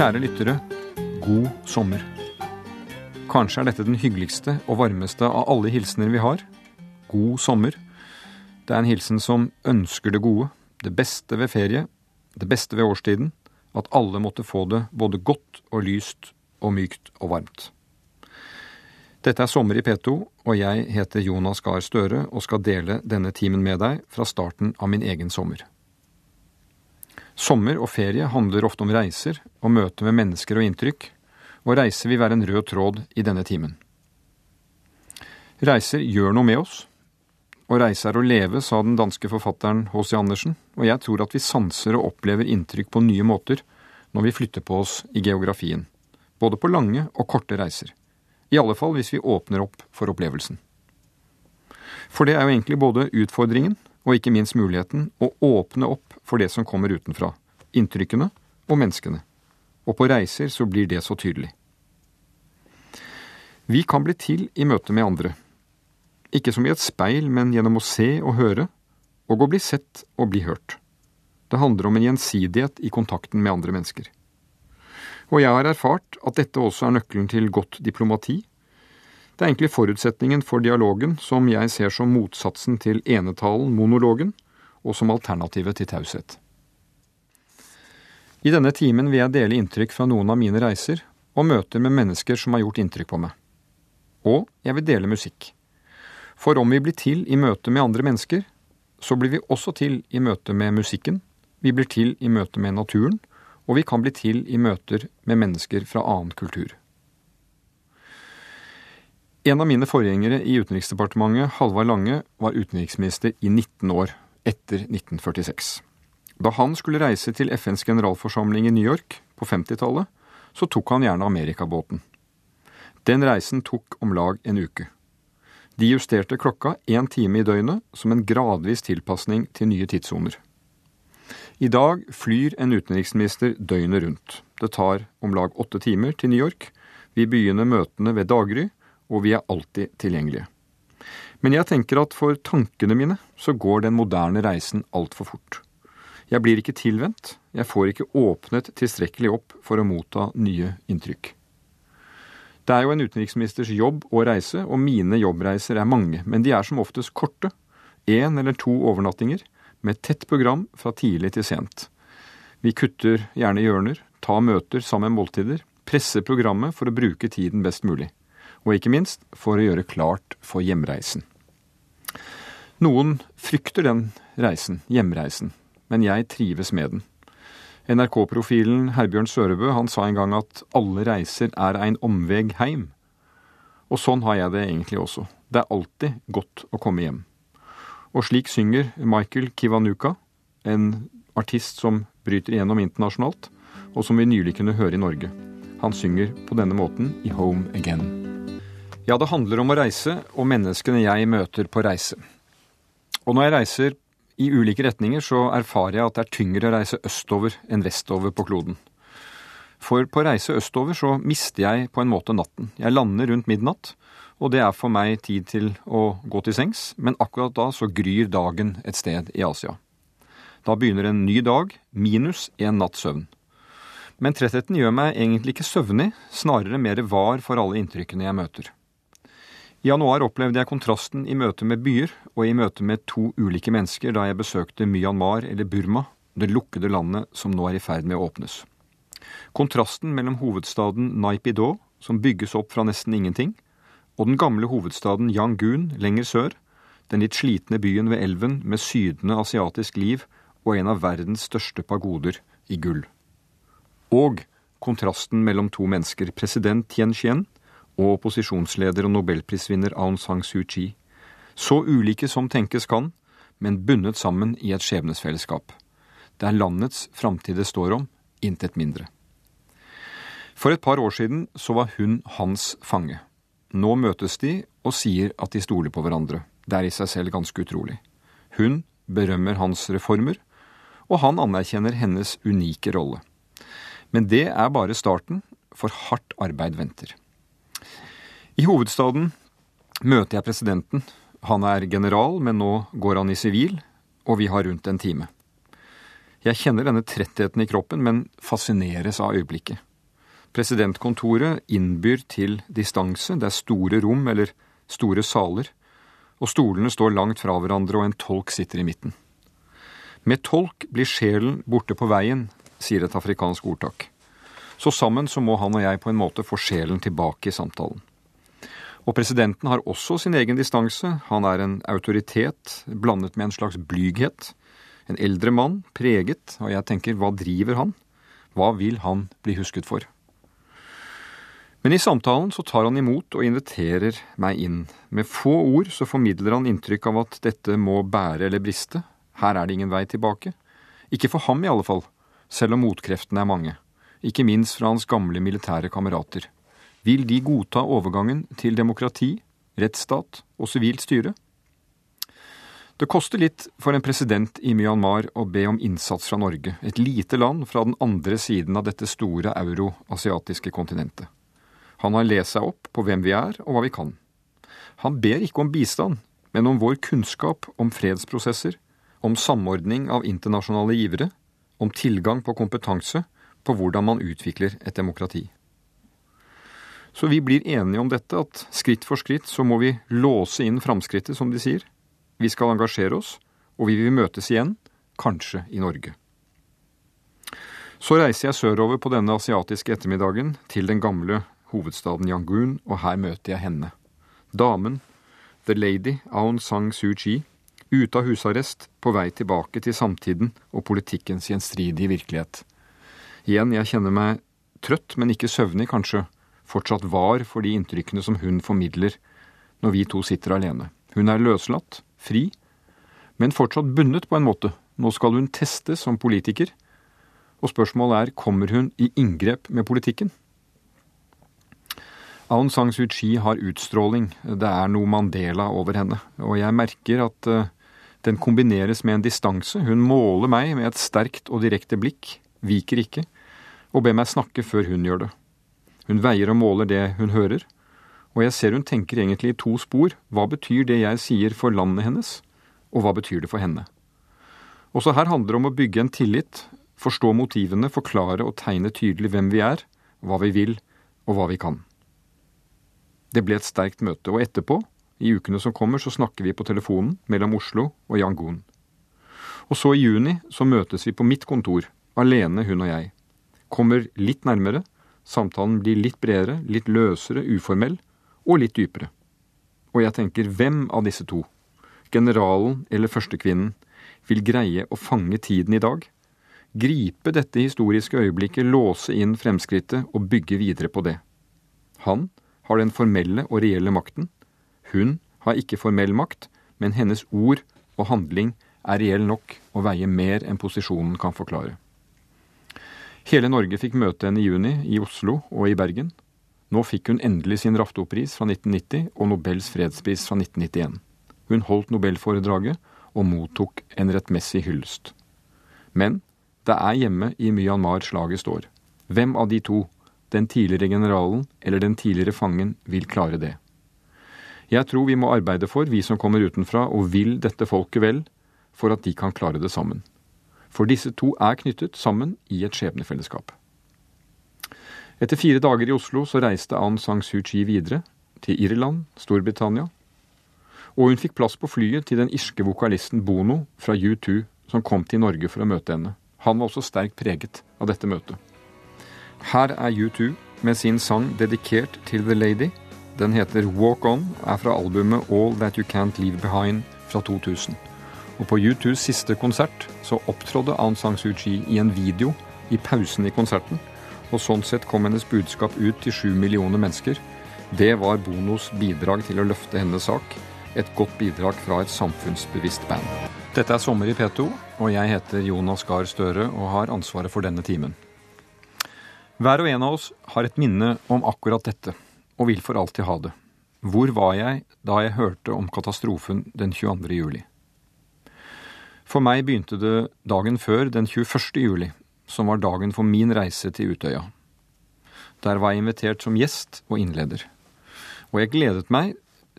Kjære lyttere, god sommer. Kanskje er dette den hyggeligste og varmeste av alle hilsener vi har. God sommer. Det er en hilsen som ønsker det gode, det beste ved ferie, det beste ved årstiden, at alle måtte få det både godt og lyst og mykt og varmt. Dette er Sommer i P2, og jeg heter Jonas Gahr Støre og skal dele denne timen med deg fra starten av min egen sommer. Sommer og ferie handler ofte om reiser og møte med mennesker og inntrykk, og reiser vil være en rød tråd i denne timen. Reiser gjør noe med oss. Å reise er å leve, sa den danske forfatteren H.C. Andersen, og jeg tror at vi sanser og opplever inntrykk på nye måter når vi flytter på oss i geografien, både på lange og korte reiser. I alle fall hvis vi åpner opp for opplevelsen. For det er jo egentlig både utfordringen og ikke minst muligheten å åpne opp for det som kommer utenfra, inntrykkene og menneskene. Og på reiser så blir det så tydelig. Vi kan bli til i møte med andre. Ikke som i et speil, men gjennom å se og høre, og å bli sett og bli hørt. Det handler om en gjensidighet i kontakten med andre mennesker. Og jeg har erfart at dette også er nøkkelen til godt diplomati, det er egentlig forutsetningen for dialogen som jeg ser som motsatsen til enetalen, monologen, og som alternativet til taushet. I denne timen vil jeg dele inntrykk fra noen av mine reiser og møter med mennesker som har gjort inntrykk på meg. Og jeg vil dele musikk. For om vi blir til i møte med andre mennesker, så blir vi også til i møte med musikken, vi blir til i møte med naturen, og vi kan bli til i møter med mennesker fra annen kultur. En av mine forgjengere i Utenriksdepartementet, Halvard Lange, var utenriksminister i 19 år, etter 1946. Da han skulle reise til FNs generalforsamling i New York på 50-tallet, så tok han gjerne amerikabåten. Den reisen tok om lag en uke. De justerte klokka én time i døgnet som en gradvis tilpasning til nye tidssoner. I dag flyr en utenriksminister døgnet rundt. Det tar om lag åtte timer til New York. Vi begynner møtene ved daggry og vi er alltid tilgjengelige. Men jeg tenker at for tankene mine så går den moderne reisen altfor fort. Jeg blir ikke tilvendt, jeg får ikke åpnet tilstrekkelig opp for å motta nye inntrykk. Det er jo en utenriksministers jobb å reise, og mine jobbreiser er mange, men de er som oftest korte. Én eller to overnattinger, med tett program fra tidlig til sent. Vi kutter gjerne hjørner, tar møter sammen med måltider, presser programmet for å bruke tiden best mulig og ikke minst for å gjøre klart for hjemreisen. Noen frykter den reisen, hjemreisen, men jeg trives med den. NRK-profilen Herbjørn Sørebø han sa en gang at alle reiser er ein omveg heim. Og sånn har jeg det egentlig også. Det er alltid godt å komme hjem. Og slik synger Michael Kiwanuka, en artist som bryter igjennom internasjonalt, og som vi nylig kunne høre i Norge. Han synger på denne måten i Home Again. Ja, det handler om å reise og menneskene jeg møter på reise. Og når jeg reiser i ulike retninger, så erfarer jeg at det er tyngre å reise østover enn vestover på kloden. For på reise østover så mister jeg på en måte natten. Jeg lander rundt midnatt, og det er for meg tid til å gå til sengs, men akkurat da så gryr dagen et sted i Asia. Da begynner en ny dag, minus en natts søvn. Men trettheten gjør meg egentlig ikke søvnig, snarere mer var for alle inntrykkene jeg møter. I januar opplevde jeg kontrasten i møte med byer og i møte med to ulike mennesker da jeg besøkte Myanmar eller Burma, det lukkede landet som nå er i ferd med å åpnes. Kontrasten mellom hovedstaden Naypyidaw, som bygges opp fra nesten ingenting, og den gamle hovedstaden Yangun lenger sør, den litt slitne byen ved elven med sydende asiatisk liv og en av verdens største pagoder i gull. Og kontrasten mellom to mennesker, president Tien Chien og opposisjonsleder og nobelprisvinner Aung San Suu Kyi. Så ulike som tenkes kan, men bundet sammen i et skjebnesfellesskap. Det er landets framtid det står om, intet mindre. For et par år siden så var hun hans fange. Nå møtes de og sier at de stoler på hverandre. Det er i seg selv ganske utrolig. Hun berømmer hans reformer, og han anerkjenner hennes unike rolle. Men det er bare starten, for hardt arbeid venter. I hovedstaden møter jeg presidenten. Han er general, men nå går han i sivil, og vi har rundt en time. Jeg kjenner denne trettheten i kroppen, men fascineres av øyeblikket. Presidentkontoret innbyr til distanse. Det er store rom eller store saler, og stolene står langt fra hverandre, og en tolk sitter i midten. Med tolk blir sjelen borte på veien, sier et afrikansk ordtak. Så sammen så må han og jeg på en måte få sjelen tilbake i samtalen. Og presidenten har også sin egen distanse. Han er en autoritet blandet med en slags blyghet. En eldre mann, preget, og jeg tenker, hva driver han? Hva vil han bli husket for? Men i samtalen så tar han imot og inviterer meg inn. Med få ord så formidler han inntrykk av at dette må bære eller briste. Her er det ingen vei tilbake. Ikke for ham i alle fall, selv om motkreftene er mange. Ikke minst fra hans gamle militære kamerater. Vil de godta overgangen til demokrati, rettsstat og sivilt styre? Det koster litt for en president i Myanmar å be om innsats fra Norge, et lite land fra den andre siden av dette store euroasiatiske kontinentet. Han har lest seg opp på hvem vi er og hva vi kan. Han ber ikke om bistand, men om vår kunnskap om fredsprosesser, om samordning av internasjonale givere, om tilgang på kompetanse på hvordan man utvikler et demokrati. Så vi blir enige om dette, at skritt for skritt så må vi låse inn framskrittet, som de sier. Vi skal engasjere oss, og vi vil møtes igjen, kanskje i Norge. Så reiser jeg sørover på denne asiatiske ettermiddagen til den gamle hovedstaden Yangon, og her møter jeg henne. Damen, the lady Aung San Suu Kyi, ute av husarrest, på vei tilbake til samtiden og politikkens gjenstridige virkelighet. Igjen, jeg kjenner meg trøtt, men ikke søvnig, kanskje, fortsatt var for de inntrykkene som hun formidler når vi to sitter alene. Hun er løslatt, fri, men fortsatt bundet på en måte. Nå skal hun testes som politiker, og spørsmålet er kommer hun i inngrep med politikken? Aung San Suu Kyi har utstråling. Det er noe Mandela over henne. Og jeg merker at uh, den kombineres med en distanse. Hun måler meg med et sterkt og direkte blikk, viker ikke, og ber meg snakke før hun gjør det. Hun veier og måler det hun hører, og jeg ser hun tenker egentlig i to spor. Hva betyr det jeg sier for landet hennes, og hva betyr det for henne? Også her handler det om å bygge en tillit, forstå motivene, forklare og tegne tydelig hvem vi er, hva vi vil, og hva vi kan. Det ble et sterkt møte, og etterpå, i ukene som kommer, så snakker vi på telefonen mellom Oslo og Yangon. Og så i juni så møtes vi på mitt kontor, alene hun og jeg. Kommer litt nærmere, samtalen blir litt bredere, litt løsere, uformell, og litt dypere. Og jeg tenker, hvem av disse to, generalen eller førstekvinnen, vil greie å fange tiden i dag? Gripe dette historiske øyeblikket, låse inn fremskrittet og bygge videre på det. Han har den formelle og reelle makten. Hun har ikke formell makt, men hennes ord og handling er reell nok og veier mer enn posisjonen kan forklare. Hele Norge fikk møte henne i juni i Oslo og i Bergen. Nå fikk hun endelig sin Raftopris fra 1990 og Nobels fredspris fra 1991. Hun holdt nobelforedraget og mottok en rettmessig hyllest. Men det er hjemme i Myanmar slaget står. Hvem av de to den tidligere generalen eller den tidligere fangen vil klare det. Jeg tror vi må arbeide for, vi som kommer utenfra og vil dette folket vel, for at de kan klare det sammen. For disse to er knyttet sammen i et skjebnefellesskap. Etter fire dager i Oslo så reiste Aung San Suu Kyi videre, til Irland, Storbritannia, og hun fikk plass på flyet til den irske vokalisten Bono fra U2, som kom til Norge for å møte henne. Han var også sterkt preget av dette møtet. Her er U2 med sin sang dedikert til The Lady. Den heter Walk On, og er fra albumet All That You Can't Leave Behind fra 2000. Og på U2s siste konsert så opptrådde Aung San Suu Kyi i en video i pausen i konserten. Og sånn sett kom hennes budskap ut til sju millioner mennesker. Det var Bonos bidrag til å løfte hennes sak. Et godt bidrag fra et samfunnsbevisst band. Dette er Sommer i P2, og jeg heter Jonas Gahr Støre og har ansvaret for denne timen. Hver og en av oss har et minne om akkurat dette, og vil for alltid ha det. Hvor var jeg da jeg hørte om katastrofen den 22. juli? For meg begynte det dagen før, den 21. juli, som var dagen for min reise til Utøya. Der var jeg invitert som gjest og innleder. Og jeg gledet meg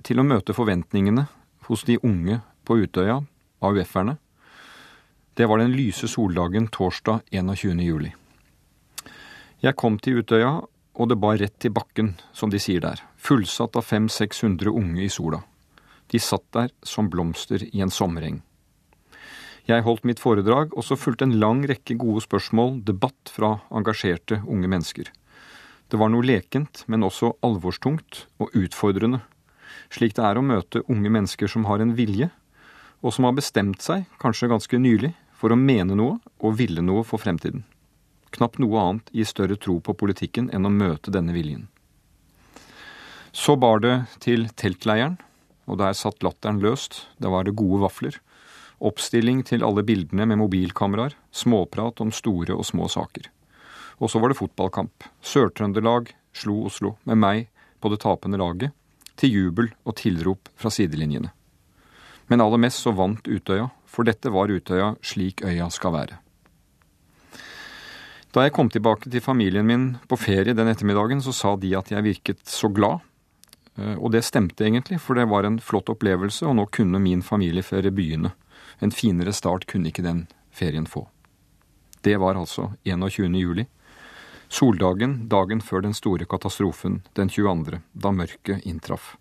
til å møte forventningene hos de unge på Utøya, AUF-erne. Det var den lyse soldagen torsdag 21. juli. Jeg kom til Utøya og det bar rett til bakken, som de sier der, fullsatt av 500-600 unge i sola. De satt der som blomster i en sommereng. Jeg holdt mitt foredrag, og så fulgte en lang rekke gode spørsmål, debatt fra engasjerte unge mennesker. Det var noe lekent, men også alvorstungt og utfordrende, slik det er å møte unge mennesker som har en vilje, og som har bestemt seg, kanskje ganske nylig, for å mene noe og ville noe for fremtiden. Knapt noe annet gir større tro på politikken enn å møte denne viljen. Så bar det til teltleiren, og der satt latteren løst, der var det gode vafler, oppstilling til alle bildene med mobilkameraer, småprat om store og små saker. Og så var det fotballkamp. Sør-Trøndelag slo Oslo, med meg på det tapende laget, til jubel og tilrop fra sidelinjene. Men aller mest så vant Utøya, for dette var Utøya slik øya skal være. Da jeg kom tilbake til familien min på ferie den ettermiddagen, så sa de at jeg virket så glad. Eh, og det stemte egentlig, for det var en flott opplevelse, og nå kunne min familieferie begynne. En finere start kunne ikke den ferien få. Det var altså 21. juli. Soldagen dagen før den store katastrofen, den 22., da mørket inntraff.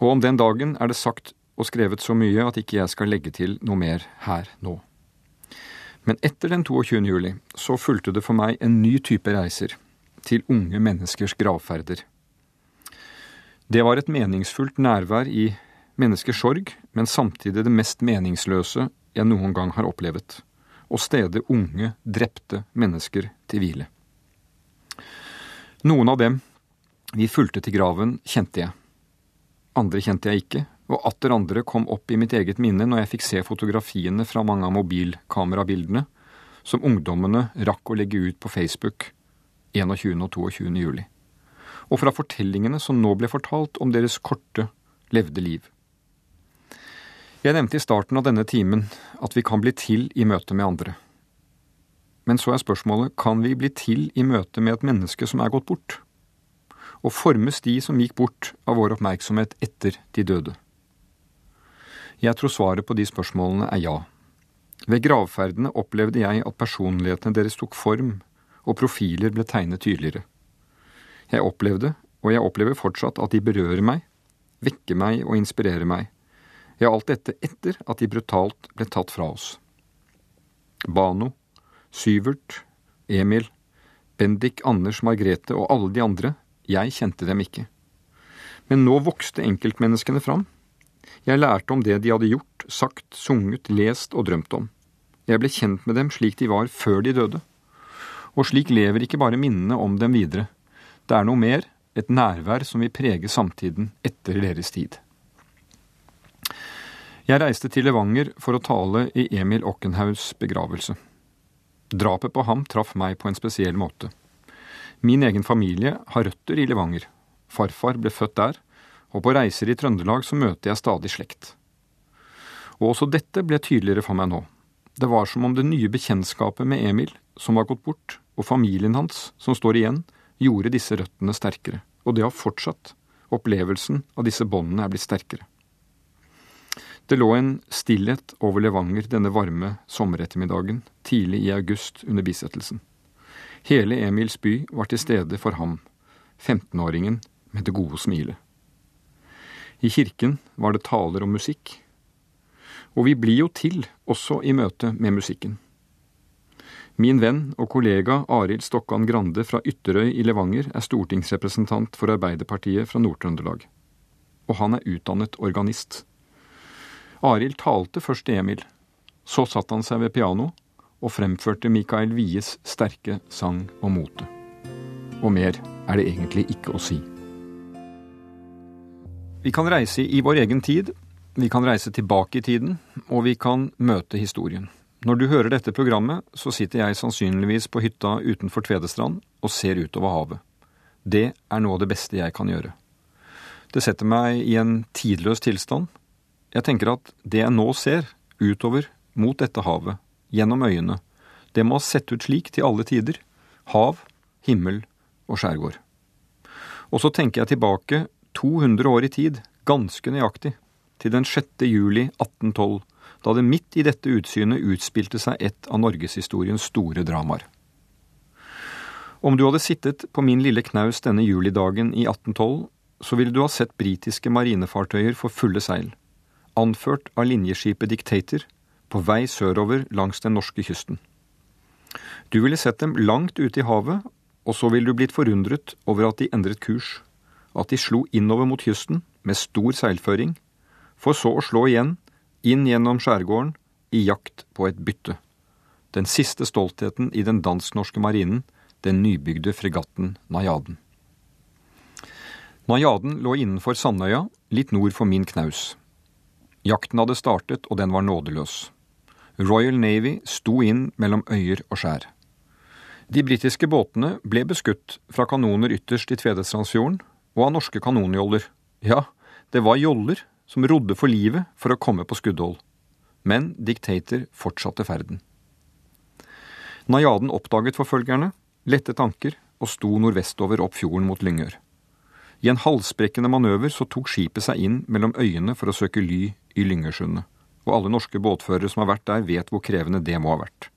Og om den dagen er det sagt og skrevet så mye at ikke jeg skal legge til noe mer her nå. Men etter den 22. juli så fulgte det for meg en ny type reiser, til unge menneskers gravferder. Det var et meningsfullt nærvær i menneskers sorg, men samtidig det mest meningsløse jeg noen gang har opplevet, Å stede unge, drepte mennesker til hvile. Noen av dem vi fulgte til graven, kjente jeg. Andre kjente jeg ikke, og atter andre kom opp i mitt eget minne når jeg fikk se fotografiene fra mange av mobilkamerabildene som ungdommene rakk å legge ut på Facebook 21. og 22. juli, og fra fortellingene som nå ble fortalt om deres korte, levde liv. Jeg nevnte i starten av denne timen at vi kan bli til i møte med andre. Men så er spørsmålet kan vi bli til i møte med et menneske som er gått bort? Og formes de som gikk bort av vår oppmerksomhet etter de døde? Jeg tror svaret på de spørsmålene er ja. Ved gravferdene opplevde jeg at personlighetene deres tok form, og profiler ble tegnet tydeligere. Jeg opplevde, og jeg opplever fortsatt, at de berører meg, vekker meg og inspirerer meg. Ja, alt dette etter at de brutalt ble tatt fra oss. Bano, Syvert, Emil, Bendik, Anders, Margrethe og alle de andre, jeg kjente dem ikke. Men nå vokste enkeltmenneskene fram, jeg lærte om det de hadde gjort, sagt, sunget, lest og drømt om. Jeg ble kjent med dem slik de var før de døde. Og slik lever ikke bare minnene om dem videre. Det er noe mer, et nærvær som vil prege samtiden etter deres tid. Jeg reiste til Levanger for å tale i Emil Okkenhaugs begravelse. Drapet på ham traff meg på en spesiell måte. Min egen familie har røtter i Levanger. Farfar ble født der, og på reiser i Trøndelag så møter jeg stadig slekt. Og også dette ble tydeligere for meg nå. Det var som om det nye bekjentskapet med Emil, som var gått bort, og familien hans, som står igjen, gjorde disse røttene sterkere. Og det har fortsatt. Opplevelsen av disse båndene er blitt sterkere. Det lå en stillhet over Levanger denne varme sommerettermiddagen tidlig i august under bisettelsen. Hele Emils by var til stede for ham, 15-åringen med det gode smilet. I kirken var det taler om musikk. Og vi blir jo til også i møte med musikken. Min venn og kollega Arild Stokkan Grande fra Ytterøy i Levanger er stortingsrepresentant for Arbeiderpartiet fra Nord-Trøndelag. Og han er utdannet organist. Arild talte først til Emil. Så satte han seg ved piano og fremførte Mikael Wies sterke sang og mote. Og mer er det egentlig ikke å si. Vi kan reise i vår egen tid, vi kan reise tilbake i tiden, og vi kan møte historien. Når du hører dette programmet, så sitter jeg sannsynligvis på hytta utenfor Tvedestrand og ser utover havet. Det er noe av det beste jeg kan gjøre. Det setter meg i en tidløs tilstand. Jeg tenker at det jeg nå ser, utover, mot dette havet, gjennom øyene, det må ha sett ut slik til alle tider. Hav, himmel og skjærgård. Og så tenker jeg tilbake 200 år i tid, ganske nøyaktig, til den 6. juli 1812, da det midt i dette utsynet utspilte seg et av norgeshistoriens store dramaer. Om du hadde sittet på min lille knaus denne julidagen i 1812, så ville du ha sett britiske marinefartøyer for fulle seil, anført av linjeskipet Dictator, på vei sørover langs den norske kysten. Du ville sett dem langt ute i havet, og så ville du blitt forundret over at de endret kurs, at de slo innover mot kysten med stor seilføring, for så å slå igjen, inn gjennom skjærgården, i jakt på et bytte. Den siste stoltheten i den dansk-norske marinen, den nybygde fregatten Najaden. Najaden lå innenfor Sandøya, litt nord for min knaus. Jakten hadde startet, og den var nådeløs. Royal Navy sto inn mellom øyer og skjær. De britiske båtene ble beskutt fra kanoner ytterst i Tvedestrandsfjorden, og av norske kanonjoller. Ja, det var joller som rodde for livet for å komme på skuddhold. Men Dictator fortsatte ferden. Najaden oppdaget forfølgerne, lette tanker og sto nordvestover opp fjorden mot Lyngør. I en halsbrekkende manøver så tok skipet seg inn mellom øyene for å søke ly i Lyngersundet, og alle norske båtførere som har vært der, vet hvor krevende det må ha vært.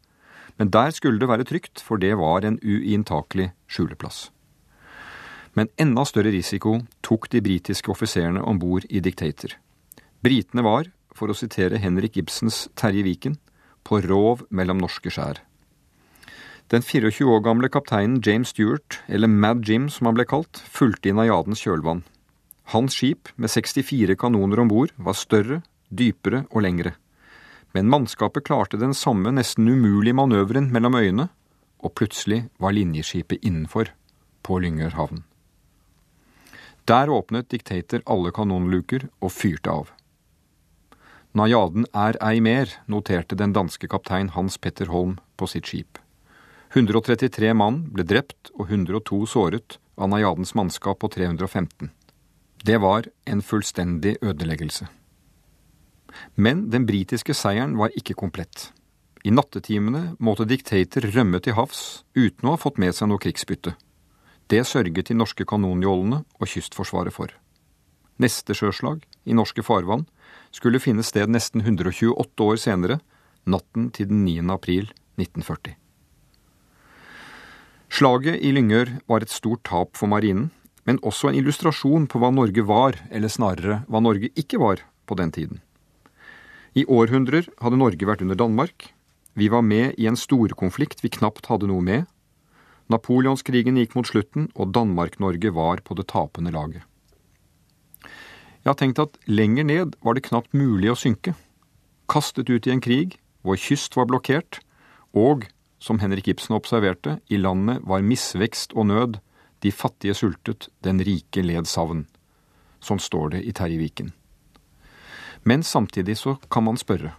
Men der skulle det være trygt, for det var en uinntakelig skjuleplass. Men enda større risiko tok de britiske offiserene om bord i Dictator. Britene var, for å sitere Henrik Ibsens Terje Viken, på rov mellom norske skjær. Den 24 år gamle kapteinen James Stewart, eller Mad Jim som han ble kalt, fulgte i Najadens kjølvann. Hans skip, med 64 kanoner om bord, var større, dypere og lengre. Men mannskapet klarte den samme nesten umulige manøveren mellom øyene, og plutselig var linjeskipet innenfor, på Lyngør havn. Der åpnet diktater alle kanonluker og fyrte av. Najaden er ei mer, noterte den danske kaptein Hans Petter Holm på sitt skip. 133 mann ble drept og 102 såret av Najadens mannskap på 315. Det var en fullstendig ødeleggelse. Men den britiske seieren var ikke komplett. I nattetimene måtte diktator rømme til havs uten å ha fått med seg noe krigsbytte. Det sørget de norske kanonjollene og Kystforsvaret for. Neste sjøslag, i norske farvann, skulle finne sted nesten 128 år senere, natten til den 9. april 1940. Slaget i Lyngør var et stort tap for marinen, men også en illustrasjon på hva Norge var, eller snarere hva Norge ikke var, på den tiden. I århundrer hadde Norge vært under Danmark. Vi var med i en storkonflikt vi knapt hadde noe med. Napoleonskrigen gikk mot slutten, og Danmark-Norge var på det tapende laget. Jeg har tenkt at lenger ned var det knapt mulig å synke. Kastet ut i en krig, vår kyst var blokkert, og som Henrik Ibsen observerte, i landet var misvekst og nød, de fattige sultet, den rike led savn. Sånn står det i Terje Viken. Men samtidig så kan man spørre,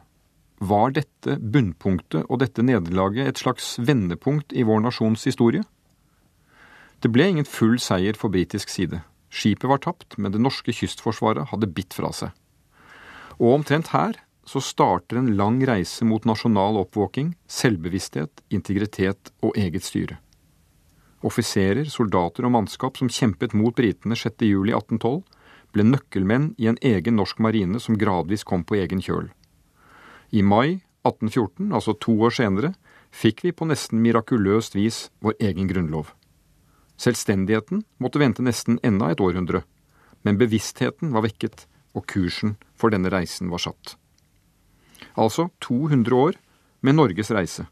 var dette bunnpunktet og dette nederlaget et slags vendepunkt i vår nasjons historie? Det ble ingen full seier for britisk side. Skipet var tapt, men det norske kystforsvaret hadde bitt fra seg. Og omtrent her så starter en lang reise mot nasjonal oppvåking, selvbevissthet, integritet og eget styre. Offiserer, soldater og mannskap som kjempet mot britene 6.7.1812, ble nøkkelmenn i en egen norsk marine som gradvis kom på egen kjøl. I mai 1814, altså to år senere, fikk vi på nesten mirakuløst vis vår egen grunnlov. Selvstendigheten måtte vente nesten enda et århundre, men bevisstheten var vekket, og kursen for denne reisen var satt. Altså 200 år med Norges reise.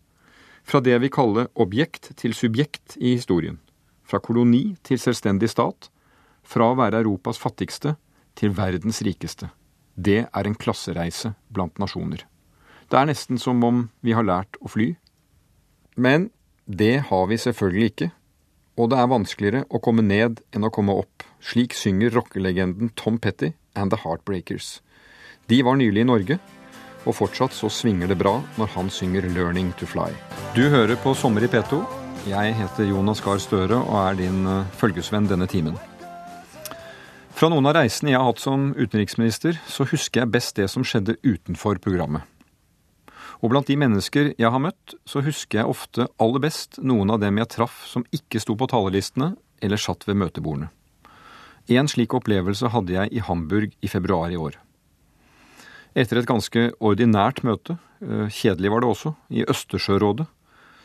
Fra det vi kaller objekt til subjekt i historien. Fra koloni til selvstendig stat. Fra å være Europas fattigste til verdens rikeste. Det er en klassereise blant nasjoner. Det er nesten som om vi har lært å fly. Men det har vi selvfølgelig ikke. Og det er vanskeligere å komme ned enn å komme opp. Slik synger rockelegenden Tom Petty and The Heartbreakers. De var nylig i Norge og fortsatt så svinger det bra når han synger 'Learning to Fly'. Du hører på Sommer i P2. Jeg heter Jonas Gahr Støre og er din eh, følgesvenn denne timen. Fra noen av reisene jeg har hatt som utenriksminister, så husker jeg best det som skjedde utenfor programmet. Og blant de mennesker jeg har møtt, så husker jeg ofte aller best noen av dem jeg traff som ikke sto på talerlistene eller satt ved møtebordene. En slik opplevelse hadde jeg i Hamburg i februar i år. Etter et ganske ordinært møte, eh, kjedelig var det også, i Østersjørådet,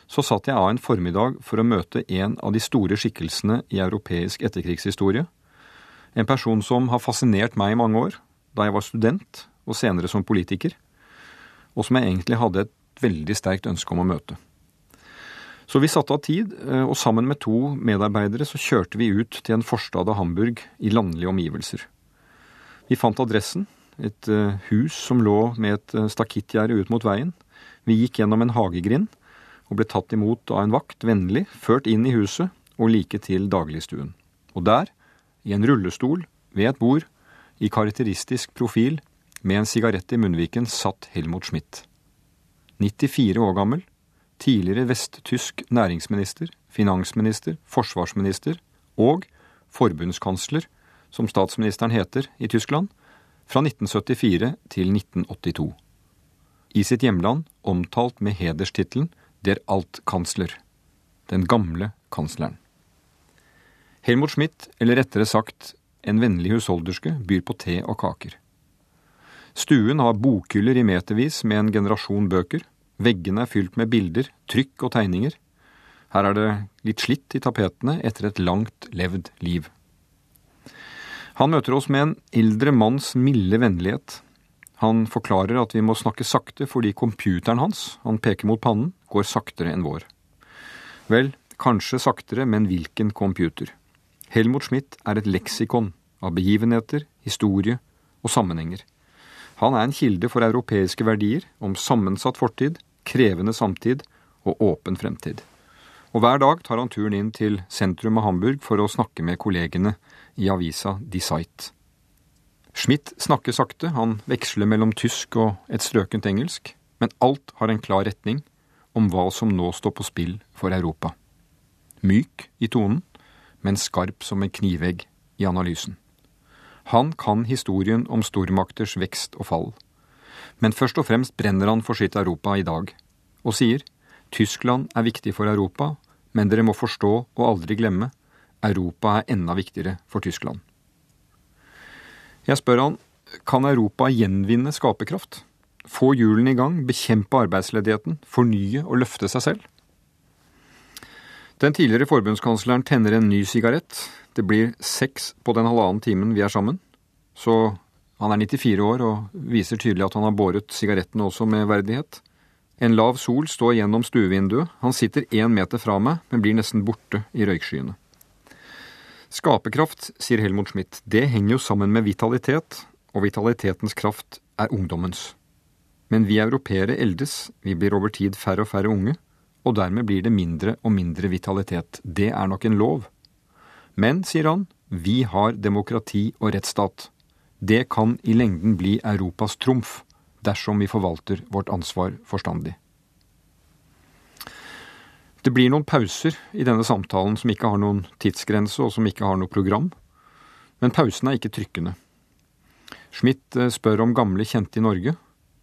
så satt jeg av en formiddag for å møte en av de store skikkelsene i europeisk etterkrigshistorie. En person som har fascinert meg i mange år, da jeg var student og senere som politiker, og som jeg egentlig hadde et veldig sterkt ønske om å møte. Så vi satte av tid, eh, og sammen med to medarbeidere så kjørte vi ut til en forstad av Hamburg i landlige omgivelser. Vi fant adressen, et eh, hus som lå med et eh, stakittgjerde ut mot veien. Vi gikk gjennom en hagegrind og ble tatt imot av en vakt, vennlig, ført inn i huset og like til dagligstuen. Og der, i en rullestol, ved et bord, i karakteristisk profil, med en sigarett i munnviken, satt Helmut Schmidt. 94 år gammel, tidligere vesttysk næringsminister, finansminister, forsvarsminister og forbundskansler, som statsministeren heter i Tyskland, fra 1974 til 1982. I sitt hjemland omtalt med hederstittelen Der Altkansler, den gamle kansleren. Helmut Schmidt, eller rettere sagt en vennlig husholderske, byr på te og kaker. Stuen har bokhyller i metervis med en generasjon bøker, Veggene er fylt med bilder, trykk og tegninger. Her er det litt slitt i tapetene etter et langt levd liv. Han møter oss med en eldre manns milde vennlighet. Han forklarer at vi må snakke sakte fordi computeren hans, han peker mot pannen, går saktere enn vår. Vel, kanskje saktere, men hvilken computer? Helmut Schmidt er et leksikon av begivenheter, historie og sammenhenger. Han er en kilde for europeiske verdier om sammensatt fortid, krevende samtid og åpen fremtid. Og hver dag tar han turen inn til sentrum av Hamburg for å snakke med kollegene i avisa Die Zeit. Schmidt snakker sakte, han veksler mellom tysk og et strøkent engelsk, men alt har en klar retning om hva som nå står på spill for Europa. Myk i tonen, men skarp som en knivegg i analysen. Han kan historien om stormakters vekst og fall men først og fremst brenner han for sitt Europa i dag, og sier Tyskland er viktig for Europa, men dere må forstå og aldri glemme Europa er enda viktigere for Tyskland. Jeg spør han kan Europa gjenvinne skaperkraft? Få hjulene i gang, bekjempe arbeidsledigheten, fornye og løfte seg selv? Den tidligere forbundskansleren tenner en ny sigarett. Det blir seks på den halvannen timen vi er sammen. Så han er 94 år og viser tydelig at han har båret sigarettene også med verdighet. En lav sol står gjennom stuevinduet, han sitter én meter fra meg, men blir nesten borte i røykskyene. Skaperkraft, sier Helmut Schmidt, det henger jo sammen med vitalitet, og vitalitetens kraft er ungdommens. Men vi europeere eldes, vi blir over tid færre og færre unge, og dermed blir det mindre og mindre vitalitet. Det er nok en lov. Men, sier han, vi har demokrati og rettsstat. Det kan i lengden bli Europas trumf dersom vi forvalter vårt ansvar forstandig. Det blir noen pauser i denne samtalen som ikke har noen tidsgrense, og som ikke har noe program. Men pausene er ikke trykkende. Schmidt eh, spør om gamle kjente i Norge.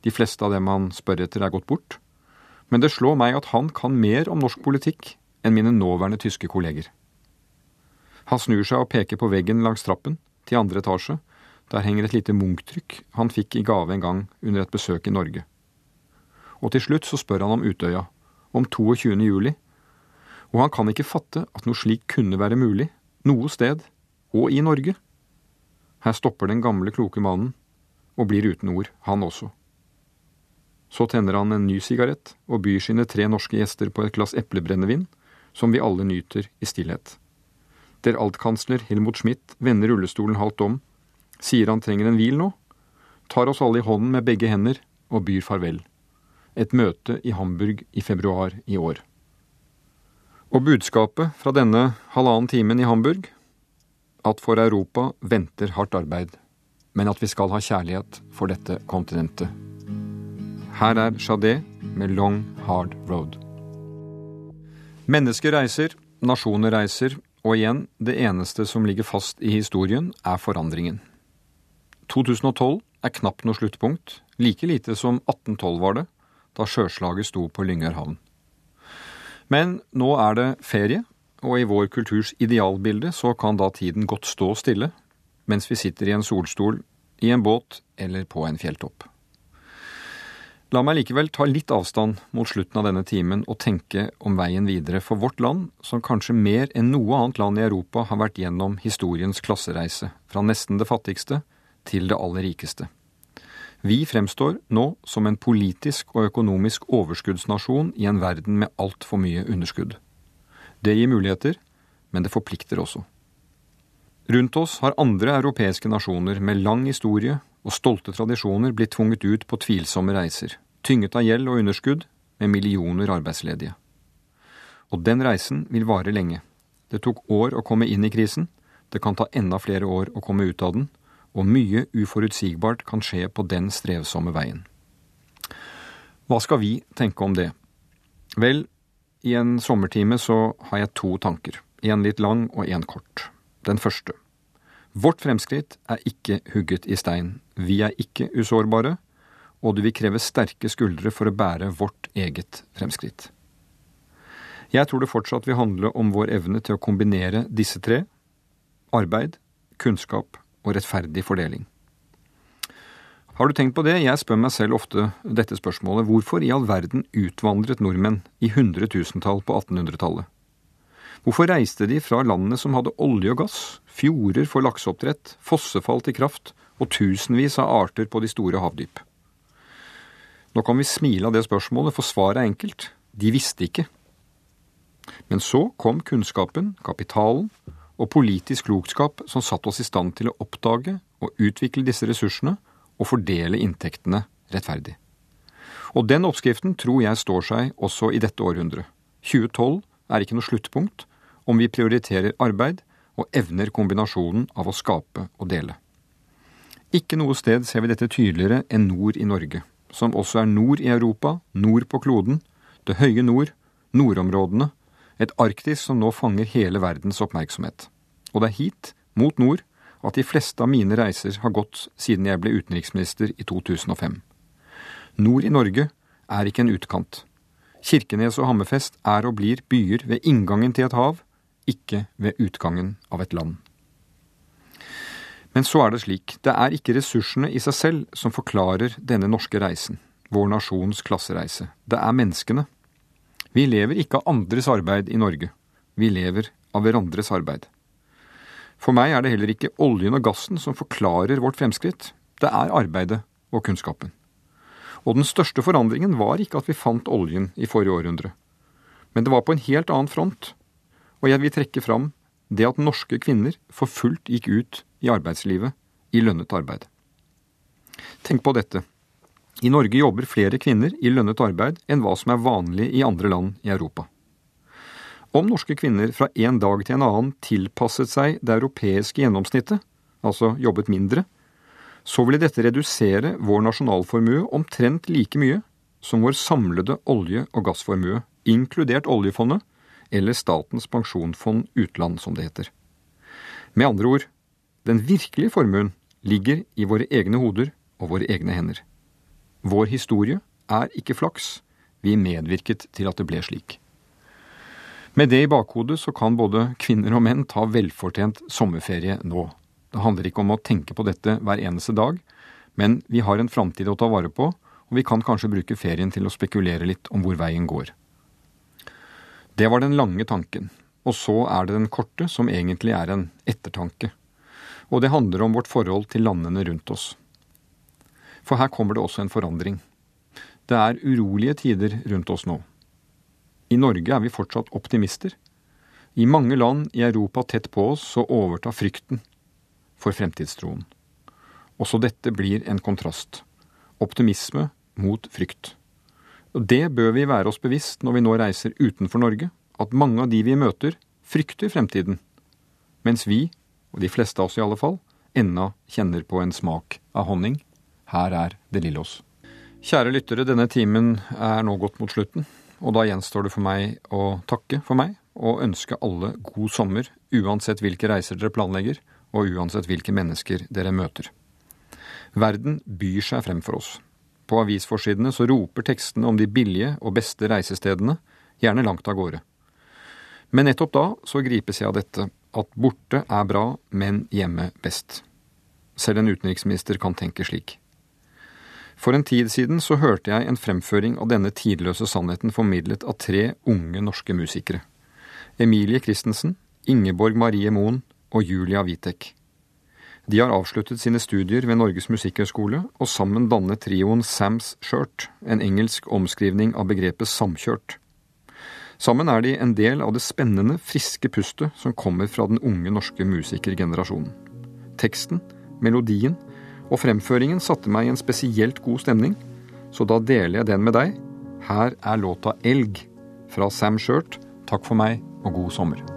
De fleste av dem han spør etter, er gått bort. Men det slår meg at han kan mer om norsk politikk enn mine nåværende tyske kolleger. Han snur seg og peker på veggen langs trappen til andre etasje, der henger et lite Munch-trykk han fikk i gave en gang under et besøk i Norge. Og til slutt så spør han om Utøya, om 22. juli, og han kan ikke fatte at noe slikt kunne være mulig, noe sted, og i Norge. Her stopper den gamle, kloke mannen, og blir uten ord, han også. Så tenner han en ny sigarett og byr sine tre norske gjester på et glass eplebrennevin, som vi alle nyter i stillhet. Der altkansler Helmut Schmidt vender rullestolen halvt om sier han trenger en hvil nå, tar oss alle i hånden med begge hender og byr farvel. Et møte i Hamburg i februar i år. Og budskapet fra denne halvannen timen i Hamburg? At for Europa venter hardt arbeid, men at vi skal ha kjærlighet for dette kontinentet. Her er Jadé med Long Hard Road. Mennesker reiser, nasjoner reiser, og igjen, det eneste som ligger fast i historien, er forandringen. 2012 er knapt noe sluttpunkt, like lite som 1812 var det, da sjøslaget sto på Lyngør havn. Men nå er det ferie, og i vår kulturs idealbilde så kan da tiden godt stå stille, mens vi sitter i en solstol, i en båt eller på en fjelltopp. La meg likevel ta litt avstand mot slutten av denne timen og tenke om veien videre for vårt land, som kanskje mer enn noe annet land i Europa har vært gjennom historiens klassereise, fra nesten det fattigste til det aller rikeste. Vi fremstår nå som en politisk og økonomisk overskuddsnasjon i en verden med altfor mye underskudd. Det gir muligheter, men det forplikter også. Rundt oss har andre europeiske nasjoner med lang historie og stolte tradisjoner blitt tvunget ut på tvilsomme reiser, tynget av gjeld og underskudd, med millioner arbeidsledige. Og den reisen vil vare lenge. Det tok år å komme inn i krisen, det kan ta enda flere år å komme ut av den, og mye uforutsigbart kan skje på den strevsomme veien. Hva skal vi tenke om det? Vel, i en sommertime så har jeg to tanker. En litt lang og en kort. Den første. Vårt fremskritt er ikke hugget i stein. Vi er ikke usårbare, og det vil kreve sterke skuldre for å bære vårt eget fremskritt. Jeg tror det fortsatt vil handle om vår evne til å kombinere disse tre arbeid, kunnskap og rettferdig fordeling. Har du tenkt på det? Jeg spør meg selv ofte dette spørsmålet. Hvorfor i all verden utvandret nordmenn i hundretusentall på 1800-tallet? Hvorfor reiste de fra landene som hadde olje og gass, fjorder for lakseoppdrett, fossefall til kraft og tusenvis av arter på de store havdyp? Nå kan vi smile av det spørsmålet, for svaret er enkelt. De visste ikke. Men så kom kunnskapen, kapitalen og politisk klokskap som satte oss i stand til å oppdage og utvikle disse ressursene og fordele inntektene rettferdig. Og den oppskriften tror jeg står seg også i dette århundret. 2012 er ikke noe sluttpunkt, om vi prioriterer arbeid og evner kombinasjonen av å skape og dele. Ikke noe sted ser vi dette tydeligere enn nord i Norge, som også er nord i Europa, nord på kloden, det høye nord, nordområdene, et Arktis som nå fanger hele verdens oppmerksomhet. Og det er hit, mot nord, at de fleste av mine reiser har gått siden jeg ble utenriksminister i 2005. Nord i Norge er ikke en utkant. Kirkenes og Hammerfest er og blir byer ved inngangen til et hav, ikke ved utgangen av et land. Men så er det slik, det er ikke ressursene i seg selv som forklarer denne norske reisen, vår nasjons klassereise. Det er menneskene. Vi lever ikke av andres arbeid i Norge. Vi lever av hverandres arbeid. For meg er det heller ikke oljen og gassen som forklarer vårt fremskritt. Det er arbeidet og kunnskapen. Og den største forandringen var ikke at vi fant oljen i forrige århundre. Men det var på en helt annen front, og jeg vil trekke fram det at norske kvinner for fullt gikk ut i arbeidslivet i lønnet arbeid. Tenk på dette. I Norge jobber flere kvinner i lønnet arbeid enn hva som er vanlig i andre land i Europa. Om norske kvinner fra en dag til en annen tilpasset seg det europeiske gjennomsnittet, altså jobbet mindre, så ville dette redusere vår nasjonalformue omtrent like mye som vår samlede olje- og gassformue, inkludert oljefondet, eller Statens pensjonsfond utland, som det heter. Med andre ord, den virkelige formuen ligger i våre egne hoder og våre egne hender. Vår historie er ikke flaks, vi medvirket til at det ble slik. Med det i bakhodet så kan både kvinner og menn ta velfortjent sommerferie nå. Det handler ikke om å tenke på dette hver eneste dag, men vi har en framtid å ta vare på, og vi kan kanskje bruke ferien til å spekulere litt om hvor veien går. Det var den lange tanken. Og så er det den korte, som egentlig er en ettertanke. Og det handler om vårt forhold til landene rundt oss. For her kommer det også en forandring. Det er urolige tider rundt oss nå. I Norge er vi fortsatt optimister. I mange land i Europa tett på oss så overtar frykten for fremtidstroen. Også dette blir en kontrast. Optimisme mot frykt. Og Det bør vi være oss bevisst når vi nå reiser utenfor Norge, at mange av de vi møter, frykter fremtiden, mens vi, og de fleste av oss i alle fall, ennå kjenner på en smak av honning. Her er det lille oss. Kjære lyttere, denne timen er nå gått mot slutten, og da gjenstår det for meg å takke for meg og ønske alle god sommer, uansett hvilke reiser dere planlegger, og uansett hvilke mennesker dere møter. Verden byr seg frem for oss. På avisforsidene så roper tekstene om de billige og beste reisestedene, gjerne langt av gårde. Men nettopp da så gripes jeg av dette, at borte er bra, men hjemme best. Selv en utenriksminister kan tenke slik. For en tid siden så hørte jeg en fremføring av denne tidløse sannheten formidlet av tre unge norske musikere. Emilie Christensen, Ingeborg Marie Moen og Julia Witek. De har avsluttet sine studier ved Norges musikkhøgskole, og sammen dannet trioen Sam's Shirt, en engelsk omskrivning av begrepet samkjørt. Sammen er de en del av det spennende, friske pustet som kommer fra den unge norske musikergenerasjonen. Teksten, melodien og fremføringen satte meg i en spesielt god stemning, så da deler jeg den med deg. Her er låta Elg fra Sam Shirt. Takk for meg, og god sommer.